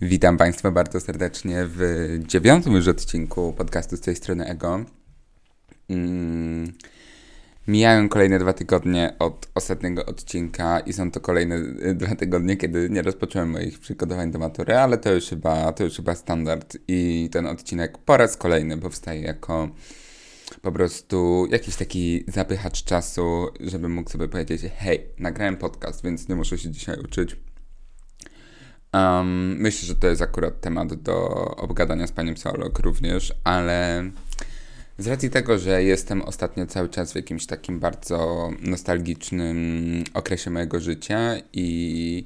Witam Państwa bardzo serdecznie w dziewiątym już odcinku podcastu z tej strony Ego. Mm, mijają kolejne dwa tygodnie od ostatniego odcinka i są to kolejne dwa tygodnie, kiedy nie rozpocząłem moich przygotowań do matury, ale to już chyba, to już chyba standard i ten odcinek po raz kolejny powstaje jako po prostu jakiś taki zapychacz czasu, żebym mógł sobie powiedzieć, hej, nagrałem podcast, więc nie muszę się dzisiaj uczyć Um, myślę, że to jest akurat temat do obgadania z panią psycholog również, ale z racji tego, że jestem ostatnio cały czas w jakimś takim bardzo nostalgicznym okresie mojego życia i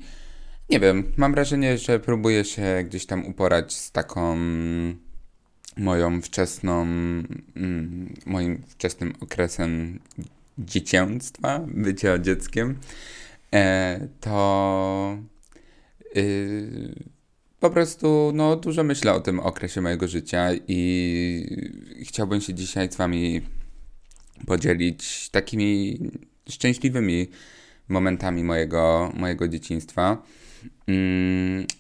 nie wiem, mam wrażenie, że próbuję się gdzieś tam uporać z taką moją wczesną, mm, moim wczesnym okresem dziecięctwa, bycia dzieckiem, e, to Yy, po prostu no, dużo myślę o tym okresie mojego życia i chciałbym się dzisiaj z Wami podzielić takimi szczęśliwymi momentami mojego, mojego dzieciństwa. Yy,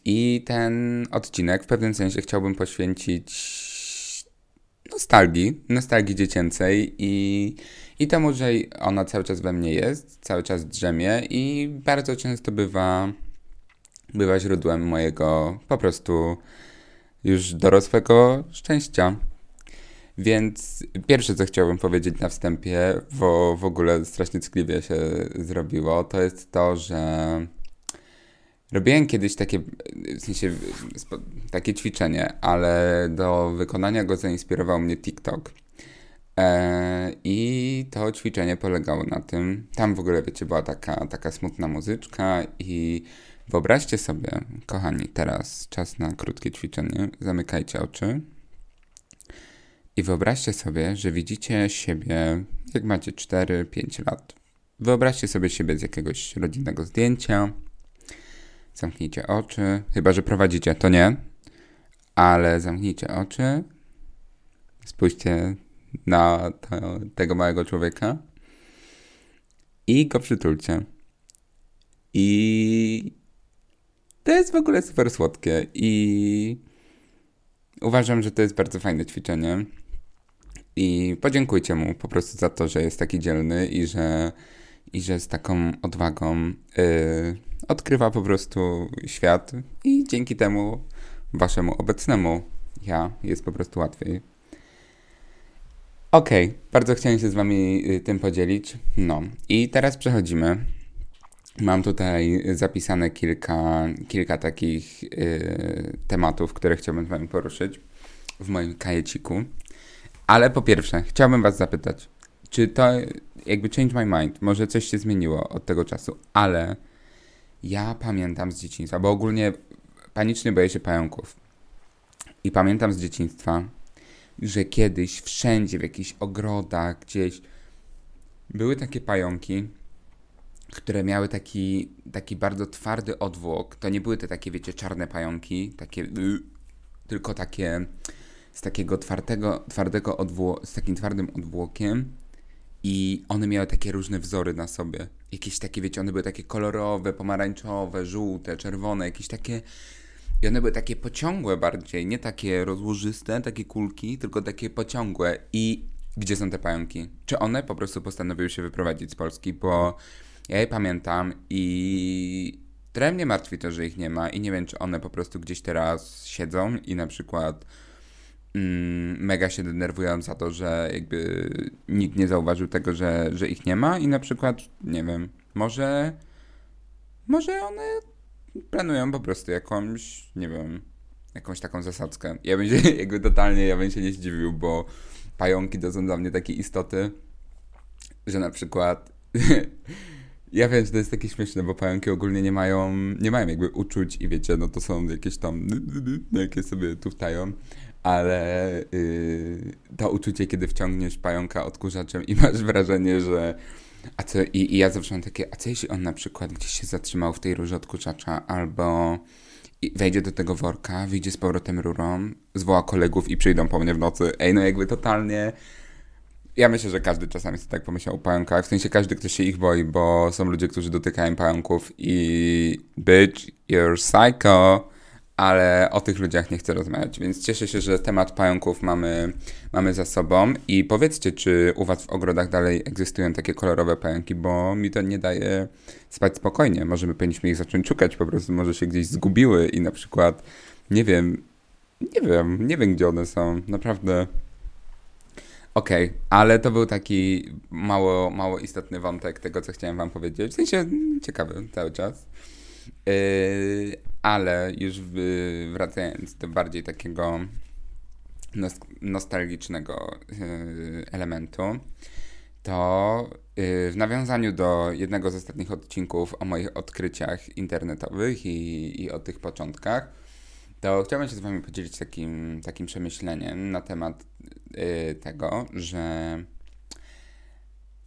I ten odcinek w pewnym sensie chciałbym poświęcić nostalgii, nostalgii dziecięcej i, i temu, że ona cały czas we mnie jest, cały czas drzemie i bardzo często bywa bywa źródłem mojego po prostu już dorosłego szczęścia. Więc pierwsze, co chciałbym powiedzieć na wstępie, bo w ogóle strasznie ckliwie się zrobiło, to jest to, że robiłem kiedyś takie, w sensie takie ćwiczenie, ale do wykonania go zainspirował mnie TikTok. E, I to ćwiczenie polegało na tym, tam w ogóle, wiecie, była taka, taka smutna muzyczka i Wyobraźcie sobie, kochani, teraz czas na krótkie ćwiczenie. Zamykajcie oczy. I wyobraźcie sobie, że widzicie siebie, jak macie 4-5 lat. Wyobraźcie sobie siebie z jakiegoś rodzinnego zdjęcia. Zamknijcie oczy. Chyba, że prowadzicie, to nie. Ale zamknijcie oczy. Spójrzcie na to, tego małego człowieka. I go przytulcie. I to jest w ogóle super słodkie i uważam, że to jest bardzo fajne ćwiczenie. I podziękujcie mu po prostu za to, że jest taki dzielny i że, i że z taką odwagą yy, odkrywa po prostu świat i dzięki temu waszemu obecnemu ja jest po prostu łatwiej. Okej, okay, bardzo chciałem się z wami y, tym podzielić. No i teraz przechodzimy Mam tutaj zapisane kilka, kilka takich y, tematów, które chciałbym z Wami poruszyć w moim kajeciku. Ale po pierwsze, chciałbym Was zapytać, czy to jakby change my mind, może coś się zmieniło od tego czasu, ale ja pamiętam z dzieciństwa, bo ogólnie panicznie boję się pająków. I pamiętam z dzieciństwa, że kiedyś wszędzie, w jakichś ogrodach, gdzieś były takie pająki, które miały taki, taki bardzo twardy odwłok. To nie były te takie, wiecie, czarne pająki, takie, tylko takie z takiego twardego, twardego odwło- z takim twardym odwłokiem i one miały takie różne wzory na sobie. Jakieś takie, wiecie, one były takie kolorowe, pomarańczowe, żółte, czerwone, jakieś takie... I one były takie pociągłe bardziej, nie takie rozłożyste, takie kulki, tylko takie pociągłe. I gdzie są te pająki? Czy one po prostu postanowiły się wyprowadzić z Polski, bo ja je pamiętam i trochę mnie martwi to, że ich nie ma i nie wiem, czy one po prostu gdzieś teraz siedzą i na przykład mm, mega się denerwują za to, że jakby nikt nie zauważył tego, że, że ich nie ma i na przykład, nie wiem, może może one planują po prostu jakąś, nie wiem, jakąś taką zasadzkę. Ja bym się, jakby totalnie, ja bym się nie zdziwił, bo pająki to są dla mnie takie istoty, że na przykład Ja wiem, że to jest takie śmieszne, bo pająki ogólnie nie mają, nie mają jakby uczuć i wiecie, no to są jakieś tam, jakie sobie tuftają, ale yy, to uczucie, kiedy wciągniesz pająka odkurzaczem i masz wrażenie, że a co, i, i ja zawsze mam takie, a co jeśli on na przykład gdzieś się zatrzymał w tej rurze odkurzacza albo wejdzie do tego worka, wyjdzie z powrotem rurą, zwoła kolegów i przyjdą po mnie w nocy. Ej, no jakby totalnie ja myślę, że każdy czasami sobie tak pomyślał o pająkach. W sensie każdy, kto się ich boi, bo są ludzie, którzy dotykają pająków i bitch, you're psycho. Ale o tych ludziach nie chcę rozmawiać, więc cieszę się, że temat pająków mamy, mamy za sobą i powiedzcie, czy u was w ogrodach dalej egzystują takie kolorowe pająki, bo mi to nie daje spać spokojnie. Może my powinniśmy ich zacząć szukać, po prostu może się gdzieś zgubiły i na przykład, nie wiem, nie wiem, nie wiem gdzie one są, naprawdę... Okej, okay, ale to był taki mało, mało istotny wątek tego, co chciałem wam powiedzieć. W sensie ciekawy cały czas. Yy, ale już wracając do bardziej takiego nostalgicznego yy, elementu, to yy, w nawiązaniu do jednego z ostatnich odcinków o moich odkryciach internetowych i, i o tych początkach, to chciałbym się z Wami podzielić takim, takim przemyśleniem na temat tego, że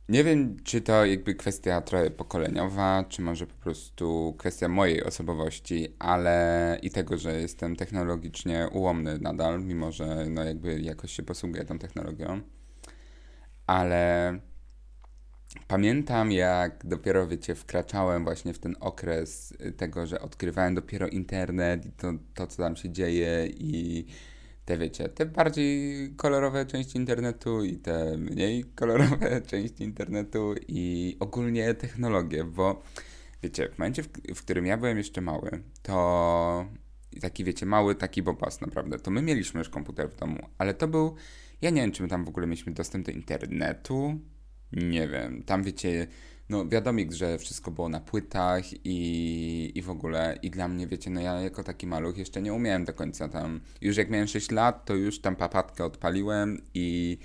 nie wiem, czy to jakby kwestia trochę pokoleniowa, czy może po prostu kwestia mojej osobowości, ale i tego, że jestem technologicznie ułomny nadal, mimo że no jakby jakoś się posługuję tą technologią. Ale pamiętam, jak dopiero, wiecie, wkraczałem właśnie w ten okres tego, że odkrywałem dopiero internet i to, to co tam się dzieje i te wiecie, te bardziej kolorowe części internetu i te mniej kolorowe części internetu i ogólnie technologię, bo wiecie, w momencie, w, w którym ja byłem jeszcze mały, to taki wiecie, mały taki bobas naprawdę, to my mieliśmy już komputer w domu, ale to był, ja nie wiem, czy my tam w ogóle mieliśmy dostęp do internetu, nie wiem, tam wiecie, no wiadomo, że wszystko było na płytach i, i w ogóle. I dla mnie, wiecie, no ja jako taki maluch jeszcze nie umiałem do końca tam, już jak miałem 6 lat, to już tam papatkę odpaliłem i,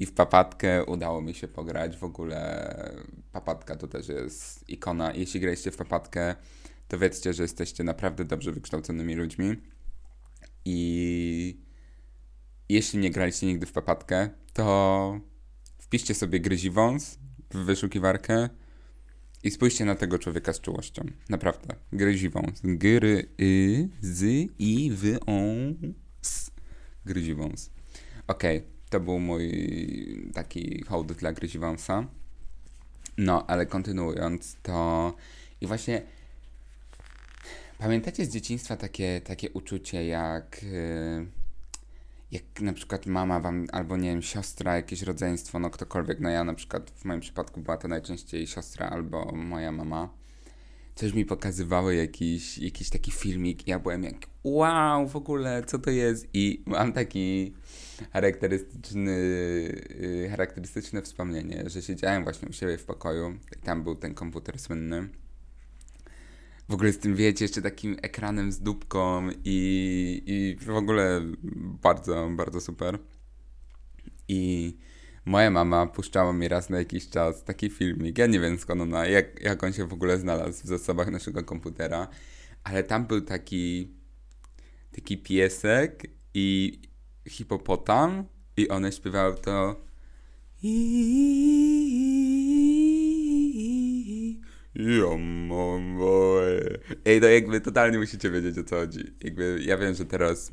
i w papatkę udało mi się pograć, w ogóle papatka to też jest ikona, jeśli graliście w papatkę, to wiedzcie, że jesteście naprawdę dobrze wykształconymi ludźmi. I jeśli nie graliście nigdy w papatkę, to wpiszcie sobie gryzi wąs w wyszukiwarkę i spójrzcie na tego człowieka z czułością. Naprawdę. Gryziwą. Gry, y, z, i, wy, on, s. Gryziwąs. Okej, okay, to był mój taki hołd dla Gryziwąsa. No, ale kontynuując, to i właśnie pamiętacie z dzieciństwa takie, takie uczucie jak... Yy, jak na przykład mama wam, albo nie wiem, siostra, jakieś rodzeństwo, no ktokolwiek, no ja na przykład w moim przypadku była to najczęściej siostra albo moja mama, coś mi pokazywały, jakiś, jakiś taki filmik ja byłem jak wow, w ogóle, co to jest? I mam taki charakterystyczny, y, charakterystyczne wspomnienie, że siedziałem właśnie u siebie w pokoju i tam był ten komputer słynny w ogóle z tym, wiecie, jeszcze takim ekranem z dupką i, i w ogóle bardzo, bardzo super. I moja mama puszczała mi raz na jakiś czas taki filmik. Ja nie wiem skąd ona, jak, jak on się w ogóle znalazł w zasobach naszego komputera, ale tam był taki taki piesek i hipopotam i one śpiewały to Ja mam Ej, no jakby totalnie musicie wiedzieć o co chodzi. Jakby ja wiem, że teraz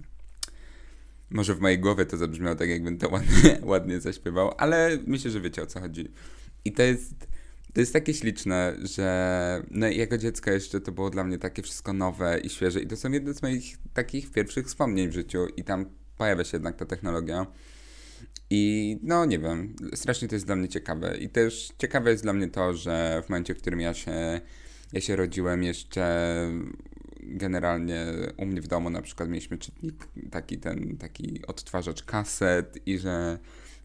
może w mojej głowie to zabrzmiało tak, jakbym to ładnie, ładnie zaśpiewał, ale myślę, że wiecie o co chodzi. I to jest, to jest takie śliczne, że no jako dziecko jeszcze to było dla mnie takie wszystko nowe i świeże i to są jedne z moich takich pierwszych wspomnień w życiu i tam pojawia się jednak ta technologia. I no nie wiem, strasznie to jest dla mnie ciekawe. I też ciekawe jest dla mnie to, że w momencie, w którym ja się, ja się rodziłem, jeszcze generalnie u mnie w domu na przykład mieliśmy czytnik, taki ten, taki odtwarzacz kaset i że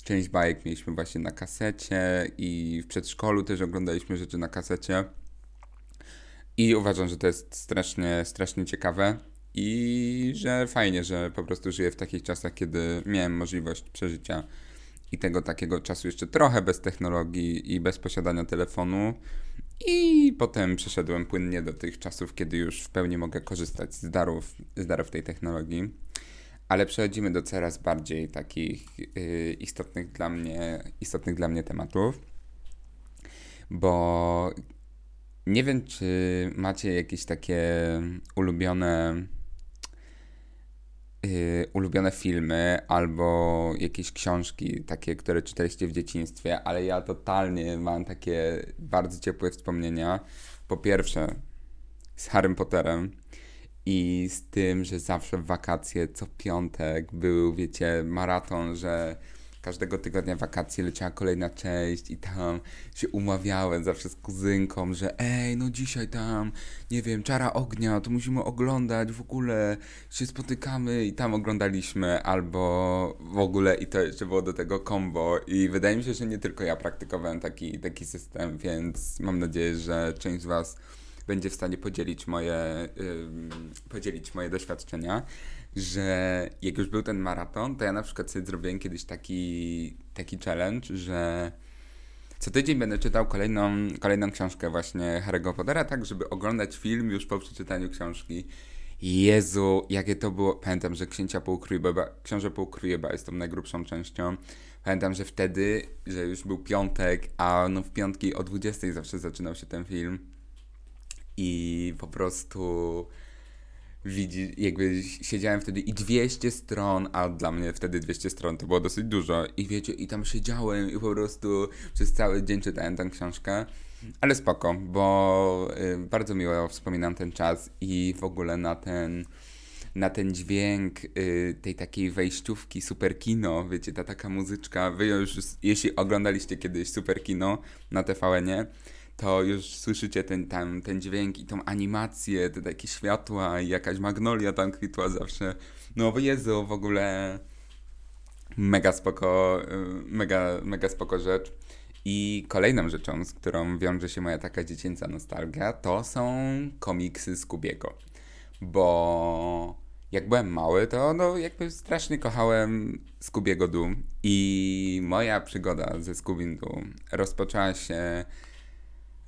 część bajek mieliśmy właśnie na kasecie i w przedszkolu też oglądaliśmy rzeczy na kasecie. I uważam, że to jest strasznie, strasznie ciekawe i że fajnie, że po prostu żyję w takich czasach, kiedy miałem możliwość przeżycia i tego takiego czasu jeszcze trochę bez technologii i bez posiadania telefonu. I potem przeszedłem płynnie do tych czasów, kiedy już w pełni mogę korzystać z darów, z darów tej technologii. Ale przechodzimy do coraz bardziej takich yy, istotnych, dla mnie, istotnych dla mnie tematów, bo nie wiem, czy macie jakieś takie ulubione yy, ulubione filmy albo jakieś książki takie, które czytaliście w dzieciństwie, ale ja totalnie mam takie bardzo ciepłe wspomnienia. Po pierwsze z Harrym Potterem i z tym, że zawsze w wakacje co piątek był, wiecie, maraton, że każdego tygodnia wakacji leciała kolejna część i tam się umawiałem zawsze z kuzynką, że ej, no dzisiaj tam, nie wiem, Czara Ognia, to musimy oglądać, w ogóle się spotykamy i tam oglądaliśmy, albo w ogóle i to jeszcze było do tego combo i wydaje mi się, że nie tylko ja praktykowałem taki, taki system, więc mam nadzieję, że część z Was będzie w stanie podzielić moje, yy, podzielić moje doświadczenia że jak już był ten maraton, to ja na przykład sobie zrobiłem kiedyś taki, taki challenge, że co tydzień będę czytał kolejną, kolejną książkę właśnie Harry'ego Pottera, tak żeby oglądać film już po przeczytaniu książki. Jezu, jakie to było. Pamiętam, że Księcia Półkrójba, Książę Półkrójba jest tą najgrubszą częścią. Pamiętam, że wtedy, że już był piątek, a no w piątki o 20 zawsze zaczynał się ten film. I po prostu widzi, jakby siedziałem wtedy i 200 stron, a dla mnie wtedy 200 stron to było dosyć dużo. I wiecie, i tam siedziałem i po prostu przez cały dzień czytałem tę książkę, ale spoko, bo y, bardzo miło wspominam ten czas i w ogóle na ten na ten dźwięk y, tej takiej wejściówki super kino, wiecie, ta taka muzyczka, wy już, jeśli oglądaliście kiedyś super kino na TVN-ie, to już słyszycie ten, tam, ten dźwięk i tą animację, te takie światła i jakaś magnolia tam kwitła zawsze. No bo Jezu, w ogóle mega spoko, y, mega, mega spoko rzecz. I kolejną rzeczą, z którą wiąże się moja taka dziecięca nostalgia, to są komiksy Skubiego. Bo jak byłem mały, to no jakby strasznie kochałem Skubiego Doom i moja przygoda ze Scooby Doo rozpoczęła się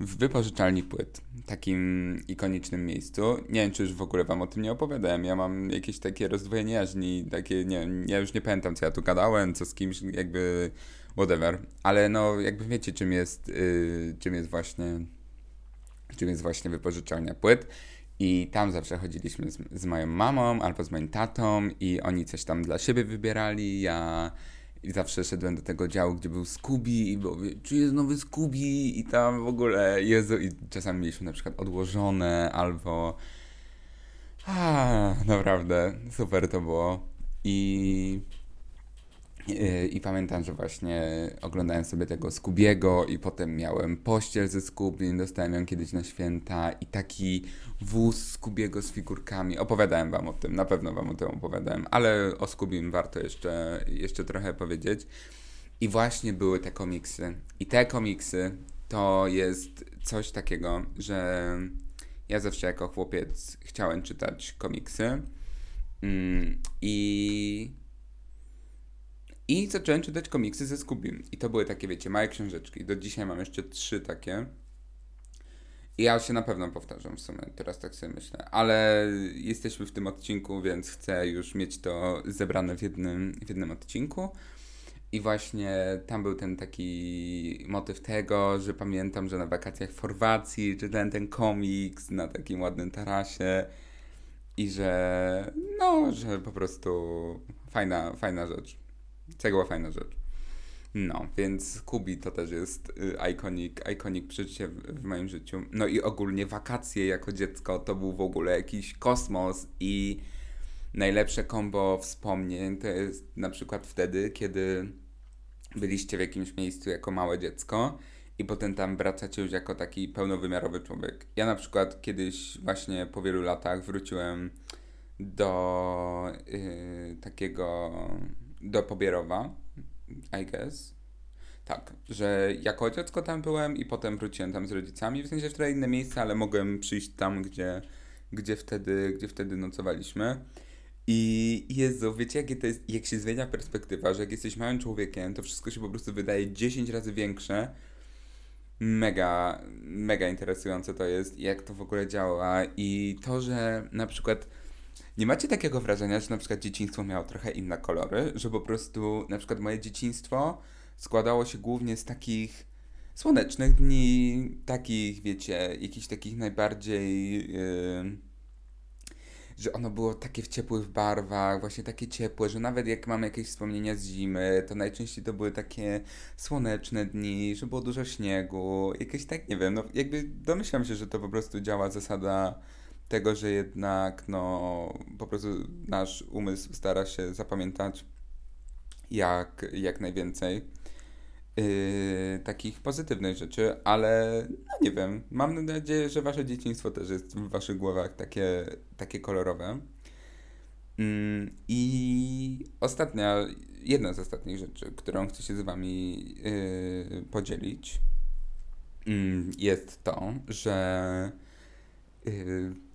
w wypożyczalni płyt, takim ikonicznym miejscu. Nie wiem, czy już w ogóle wam o tym nie opowiadałem. Ja mam jakieś takie rozdwojenie jaźni, takie, nie ja już nie pamiętam, co ja tu gadałem, co z kimś, jakby whatever. Ale no, jakby wiecie, czym jest, yy, czym jest właśnie, czym jest właśnie wypożyczalnia płyt. I tam zawsze chodziliśmy z, z moją mamą albo z moim tatą i oni coś tam dla siebie wybierali. Ja i zawsze szedłem do tego działu, gdzie był Scooby i mówię, czy jest nowy Scooby i tam w ogóle, Jezu, i czasami mieliśmy na przykład odłożone albo... A, naprawdę, super to było. I i, pamiętam, że właśnie oglądałem sobie tego Skubiego i potem miałem pościel ze Skubim, dostałem ją kiedyś na święta i taki wóz Skubiego z figurkami. Opowiadałem wam o tym, na pewno wam o tym opowiadałem, ale o Skubim warto jeszcze, jeszcze trochę powiedzieć. I właśnie były te komiksy. I te komiksy to jest coś takiego, że ja zawsze jako chłopiec chciałem czytać komiksy. Mm, I i zacząłem czytać komiksy ze Scooby. I to były takie, wiecie, małe książeczki. Do dzisiaj mam jeszcze trzy takie. I ja się na pewno powtarzam w sumie, teraz tak sobie myślę. Ale jesteśmy w tym odcinku, więc chcę już mieć to zebrane w jednym, w jednym odcinku. I właśnie tam był ten taki motyw tego, że pamiętam, że na wakacjach w Chorwacji czytałem ten komiks na takim ładnym tarasie i że no, że po prostu fajna, fajna rzecz. Cegła fajna rzecz. No, więc Kubi to też jest y, iconic, iconic przeżycie w, w, moim życiu. No i ogólnie wakacje jako dziecko to był w ogóle jakiś kosmos i najlepsze kombo wspomnień to jest na przykład wtedy, kiedy byliście w jakimś miejscu jako małe dziecko i potem tam wracacie już jako taki pełnowymiarowy człowiek. Ja na przykład kiedyś właśnie po wielu latach wróciłem do yy, takiego do Pobierowa, I guess. Tak, że jako dziecko tam byłem i potem wróciłem tam z rodzicami, w sensie w trochę inne miejsce, ale mogłem przyjść tam, gdzie, gdzie, wtedy, gdzie wtedy nocowaliśmy. I Jezu, wiecie jakie to jest, jak się zmienia perspektywa, że jak jesteś małym człowiekiem, to wszystko się po prostu wydaje 10 razy większe. Mega, mega interesujące to jest, jak to w ogóle działa i to, że na przykład nie macie takiego wrażenia, że na przykład dzieciństwo miało trochę inne kolory, że po prostu na przykład moje dzieciństwo składało się głównie z takich słonecznych dni, takich, wiecie, jakichś takich najbardziej. Yy, że ono było takie w ciepłych barwach, właśnie takie ciepłe, że nawet jak mamy jakieś wspomnienia z zimy, to najczęściej to były takie słoneczne dni, że było dużo śniegu, jakieś tak, nie wiem, no jakby domyślam się, że to po prostu działa zasada tego, że jednak no po prostu nasz umysł stara się zapamiętać jak, jak najwięcej yy, takich pozytywnych rzeczy, ale no nie wiem, mam nadzieję, że wasze dzieciństwo też jest w waszych głowach takie, takie kolorowe. Yy, I ostatnia, jedna z ostatnich rzeczy, którą chcę się z wami yy, podzielić, mm, jest to, że yy,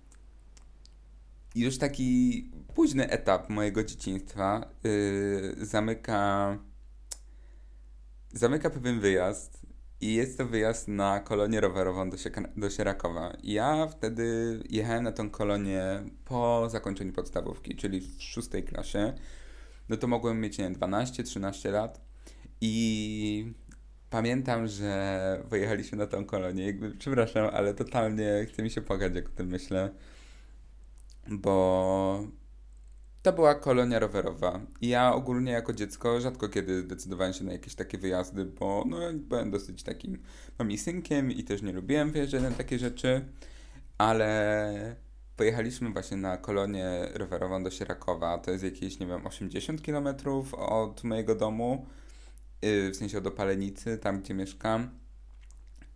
już taki późny etap mojego dzieciństwa yy, zamyka zamyka pewien wyjazd i jest to wyjazd na kolonię rowerową do, do Sierakowa. Ja wtedy jechałem na tą kolonię po zakończeniu podstawówki, czyli w szóstej klasie. No to mogłem mieć, nie wiem, 12-13 lat i pamiętam, że wyjechaliśmy na tą kolonię. Jakby, przepraszam, ale totalnie chce mi się płakać, jak o tym myślę bo to była kolonia rowerowa. I ja ogólnie jako dziecko rzadko kiedy decydowałem się na jakieś takie wyjazdy, bo no, byłem dosyć takim mamisynkiem i też nie lubiłem wyjeżdżać na takie rzeczy, ale pojechaliśmy właśnie na kolonię rowerową do Sierakowa. To jest jakieś, nie wiem, 80 km od mojego domu, y, w sensie od Opalenicy, tam gdzie mieszkam.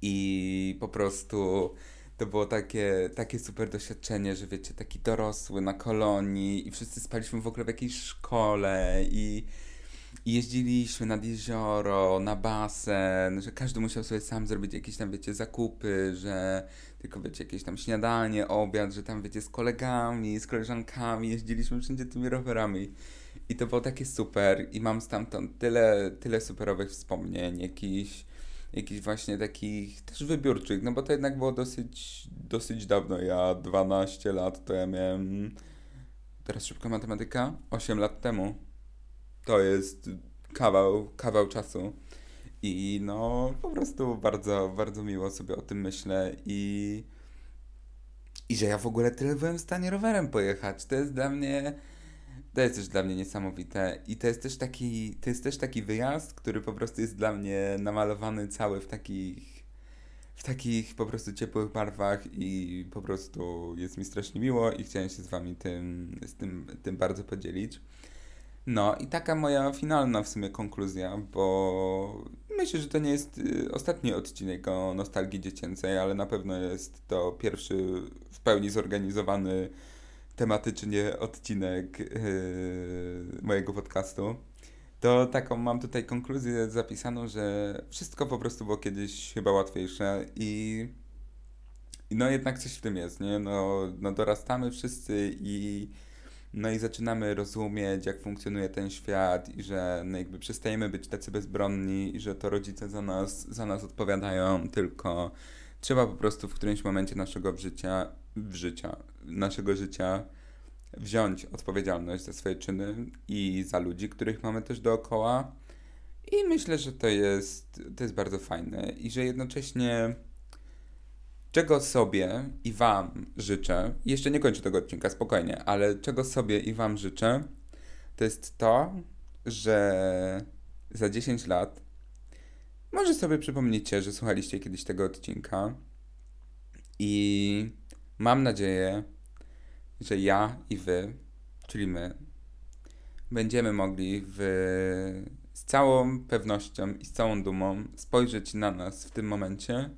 I po prostu to było takie, takie super doświadczenie, że wiecie, taki dorosły na kolonii i wszyscy spaliśmy w ogóle w jakiejś szkole i, i jeździliśmy nad jezioro, na basen, że każdy musiał sobie sam zrobić jakieś tam, wiecie, zakupy, że tylko, wiecie, jakieś tam śniadanie, obiad, że tam, wiecie, z kolegami, z koleżankami jeździliśmy wszędzie tymi rowerami. I to było takie super i mam stamtąd tyle, tyle superowych wspomnień, jakichś jakichś właśnie takich też wybiórczych, no bo to jednak było dosyć, dosyć dawno. Ja 12 lat to ja miałem, teraz szybka matematyka, 8 lat temu. To jest kawał, kawał czasu. I no, po prostu bardzo, bardzo miło sobie o tym myślę i, i że ja w ogóle tyle byłem w stanie rowerem pojechać. To jest dla mnie to jest też dla mnie niesamowite i to jest też taki, to jest też taki wyjazd, który po prostu jest dla mnie namalowany cały w takich w takich po prostu ciepłych barwach i po prostu jest mi strasznie miło i chciałem się z wami tym, z tym, tym bardzo podzielić. No i taka moja finalna w sumie konkluzja, bo myślę, że to nie jest y, ostatni odcinek o nostalgii dziecięcej, ale na pewno jest to pierwszy w pełni zorganizowany tematycznie odcinek yy, mojego podcastu, to taką mam tutaj konkluzję zapisaną, że wszystko po prostu było kiedyś chyba łatwiejsze i, no jednak coś w tym jest, nie? No, no dorastamy wszyscy i no i zaczynamy rozumieć, jak funkcjonuje ten świat i że no jakby przestajemy być tacy bezbronni i że to rodzice za nas, za nas odpowiadają, tylko trzeba po prostu w którymś momencie naszego życia, w życia, naszego życia wziąć odpowiedzialność za swoje czyny i za ludzi, których mamy też dookoła. I myślę, że to jest, to jest bardzo fajne i że jednocześnie czego sobie i Wam życzę, jeszcze nie kończę tego odcinka, spokojnie, ale czego sobie i Wam życzę, to jest to, że za 10 lat może sobie przypomnicie, że słuchaliście kiedyś tego odcinka i mam nadzieję, że ja i wy, czyli my, będziemy mogli w, z całą pewnością i z całą dumą spojrzeć na nas w tym momencie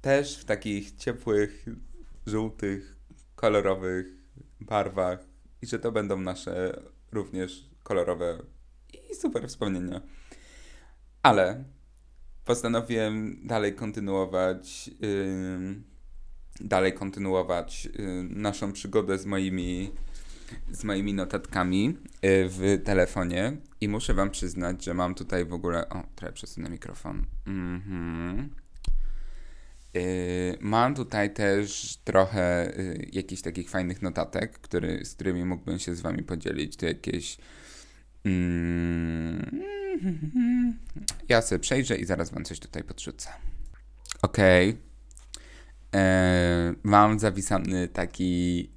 też w takich ciepłych, żółtych, kolorowych barwach i że to będą nasze również kolorowe i super wspomnienia. Ale postanowiłem dalej kontynuować. Yy, dalej kontynuować y, naszą przygodę z moimi, z moimi notatkami y, w telefonie i muszę wam przyznać, że mam tutaj w ogóle... O, trochę przesunę mikrofon. Mhm. Y, mam tutaj też trochę jakichś takich fajnych notatek, który, z którymi mógłbym się z wami podzielić. Tu jakieś... Mm, ja sobie przejrzę i zaraz wam coś tutaj podrzucę. Okej. Okay mam zapisany taki,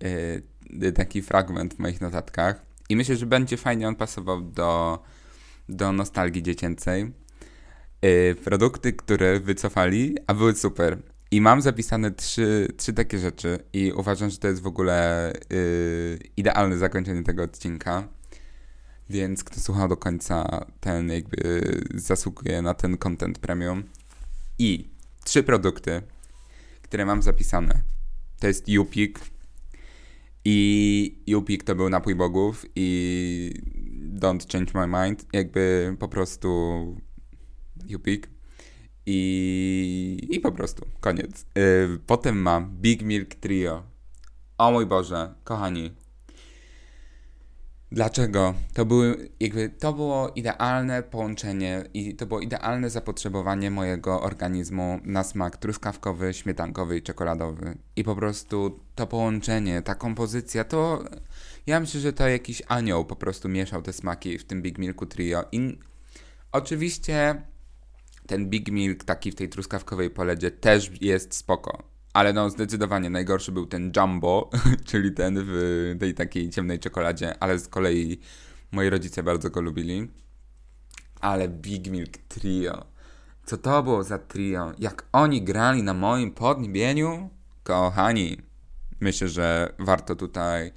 e, taki fragment w moich notatkach i myślę, że będzie fajnie on pasował do, do nostalgii dziecięcej. E, produkty, które wycofali, a były super. I mam zapisane trzy, trzy takie rzeczy i uważam, że to jest w ogóle idealne zakończenie tego odcinka. Więc kto słuchał do końca, ten jakby zasługuje na ten content premium. I trzy produkty, które mam zapisane. To jest Upik. I Upik to był napój bogów i Don't Change My Mind. Jakby po prostu Upik. I, I po prostu, koniec. Yy, potem mam Big Milk Trio. O mój Boże, kochani. Dlaczego? To, były, jakby, to było idealne połączenie i to było idealne zapotrzebowanie mojego organizmu na smak truskawkowy, śmietankowy i czekoladowy. I po prostu to połączenie, ta kompozycja, to ja myślę, że to jakiś anioł po prostu mieszał te smaki w tym Big Milku Trio. I oczywiście ten Big Milk taki w tej truskawkowej poledzie też jest spoko. Ale no zdecydowanie najgorszy był ten Jumbo, czyli ten w tej takiej ciemnej czekoladzie, ale z kolei moi rodzice bardzo go lubili. Ale Big Milk Trio. Co to było za trio? Jak oni grali na moim podniebieniu? Kochani, myślę, że warto tutaj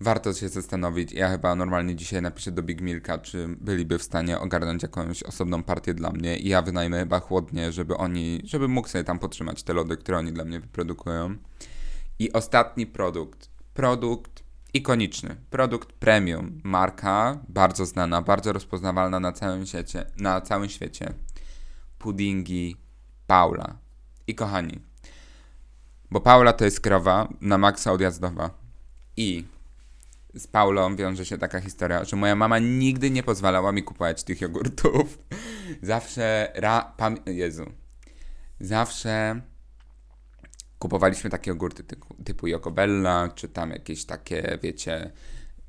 warto się zastanowić. Ja chyba normalnie dzisiaj napiszę do Big Milka, czy byliby w stanie ogarnąć jakąś osobną partię dla mnie i ja wynajmę chyba chłodnie, żeby oni, żeby mógł sobie tam potrzymać te lody, które oni dla mnie wyprodukują. I ostatni produkt. Produkt ikoniczny. Produkt premium. Marka bardzo znana, bardzo rozpoznawalna na całym świecie. Na całym świecie. Puddingi Paula. I kochani, bo Paula to jest krowa na maksa odjazdowa. I z Paulą wiąże się taka historia, że moja mama nigdy nie pozwalała mi kupować tych jogurtów. Zawsze ra... Pam... Jezu. Zawsze kupowaliśmy takie jogurty typu, typu Jokobella, czy tam jakieś takie, wiecie,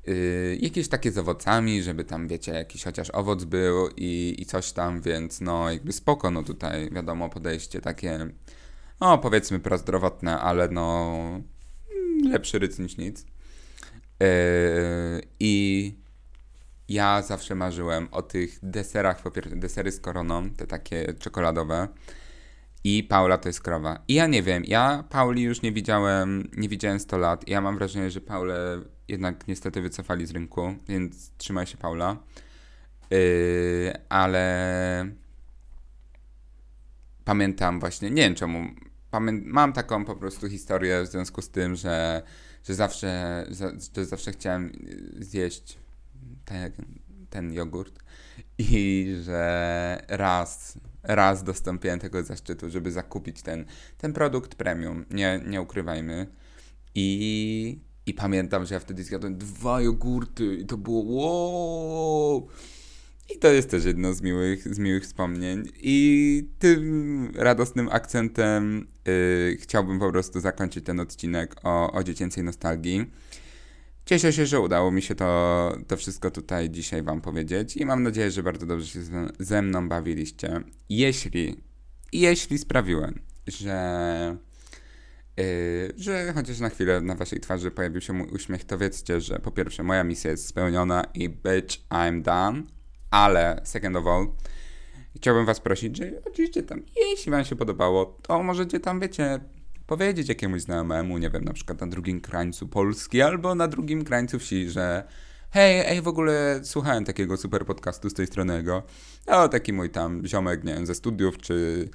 yy, jakieś takie z owocami, żeby tam, wiecie, jakiś chociaż owoc był i, i coś tam, więc no jakby spoko, no tutaj wiadomo, podejście takie, no powiedzmy prozdrowotne, ale no lepszy ryc niż nic. Yy, I ja zawsze marzyłem o tych deserach, po pierwsze desery z koroną, te takie czekoladowe. I Paula to jest krowa. I ja nie wiem, ja Pauli już nie widziałem, nie widziałem 100 lat. Ja mam wrażenie, że Paulę jednak niestety wycofali z rynku, więc trzymaj się Paula. Yy, ale pamiętam właśnie, nie wiem czemu, pamię mam taką po prostu historię w związku z tym, że że zawsze, że zawsze chciałem zjeść ten, ten jogurt i że raz, raz dostąpiłem tego zaszczytu, żeby zakupić ten, ten produkt premium, nie, nie ukrywajmy. I, I pamiętam, że ja wtedy zjadłem dwa jogurty i to było wow! I to jest też jedno z miłych, z miłych wspomnień. I tym radosnym akcentem yy, chciałbym po prostu zakończyć ten odcinek o, o dziecięcej nostalgii. Cieszę się, że udało mi się to, to wszystko tutaj dzisiaj Wam powiedzieć i mam nadzieję, że bardzo dobrze się ze mną bawiliście. Jeśli, jeśli sprawiłem, że, yy, że chociaż na chwilę na Waszej twarzy pojawił się mój uśmiech, to wiedzcie, że po pierwsze moja misja jest spełniona i bitch, I'm done ale second of all, chciałbym was prosić, że oczywiście tam, jeśli wam się podobało, to możecie tam, wiecie, powiedzieć jakiemuś znajomemu, nie wiem, na przykład na drugim krańcu Polski albo na drugim krańcu wsi, że hej, ej, w ogóle słuchałem takiego super podcastu z tej strony jego. No, taki mój tam ziomek, nie wiem, ze studiów, czy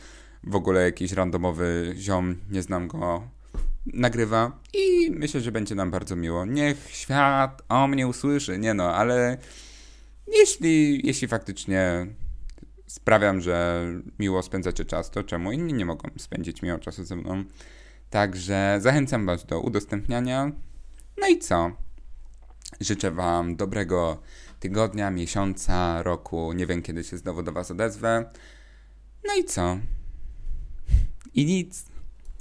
w ogóle jakiś randomowy ziom, nie znam go, nagrywa i myślę, że będzie nam bardzo miło. Niech świat o mnie usłyszy, nie no, ale jeśli, jeśli faktycznie sprawiam, że miło spędzacie czas, to czemu inni nie mogą spędzić miło czasu ze mną? Także zachęcam Was do udostępniania. No i co? Życzę Wam dobrego tygodnia, miesiąca, roku. Nie wiem, kiedy się znowu do Was odezwę. No i co? I nic.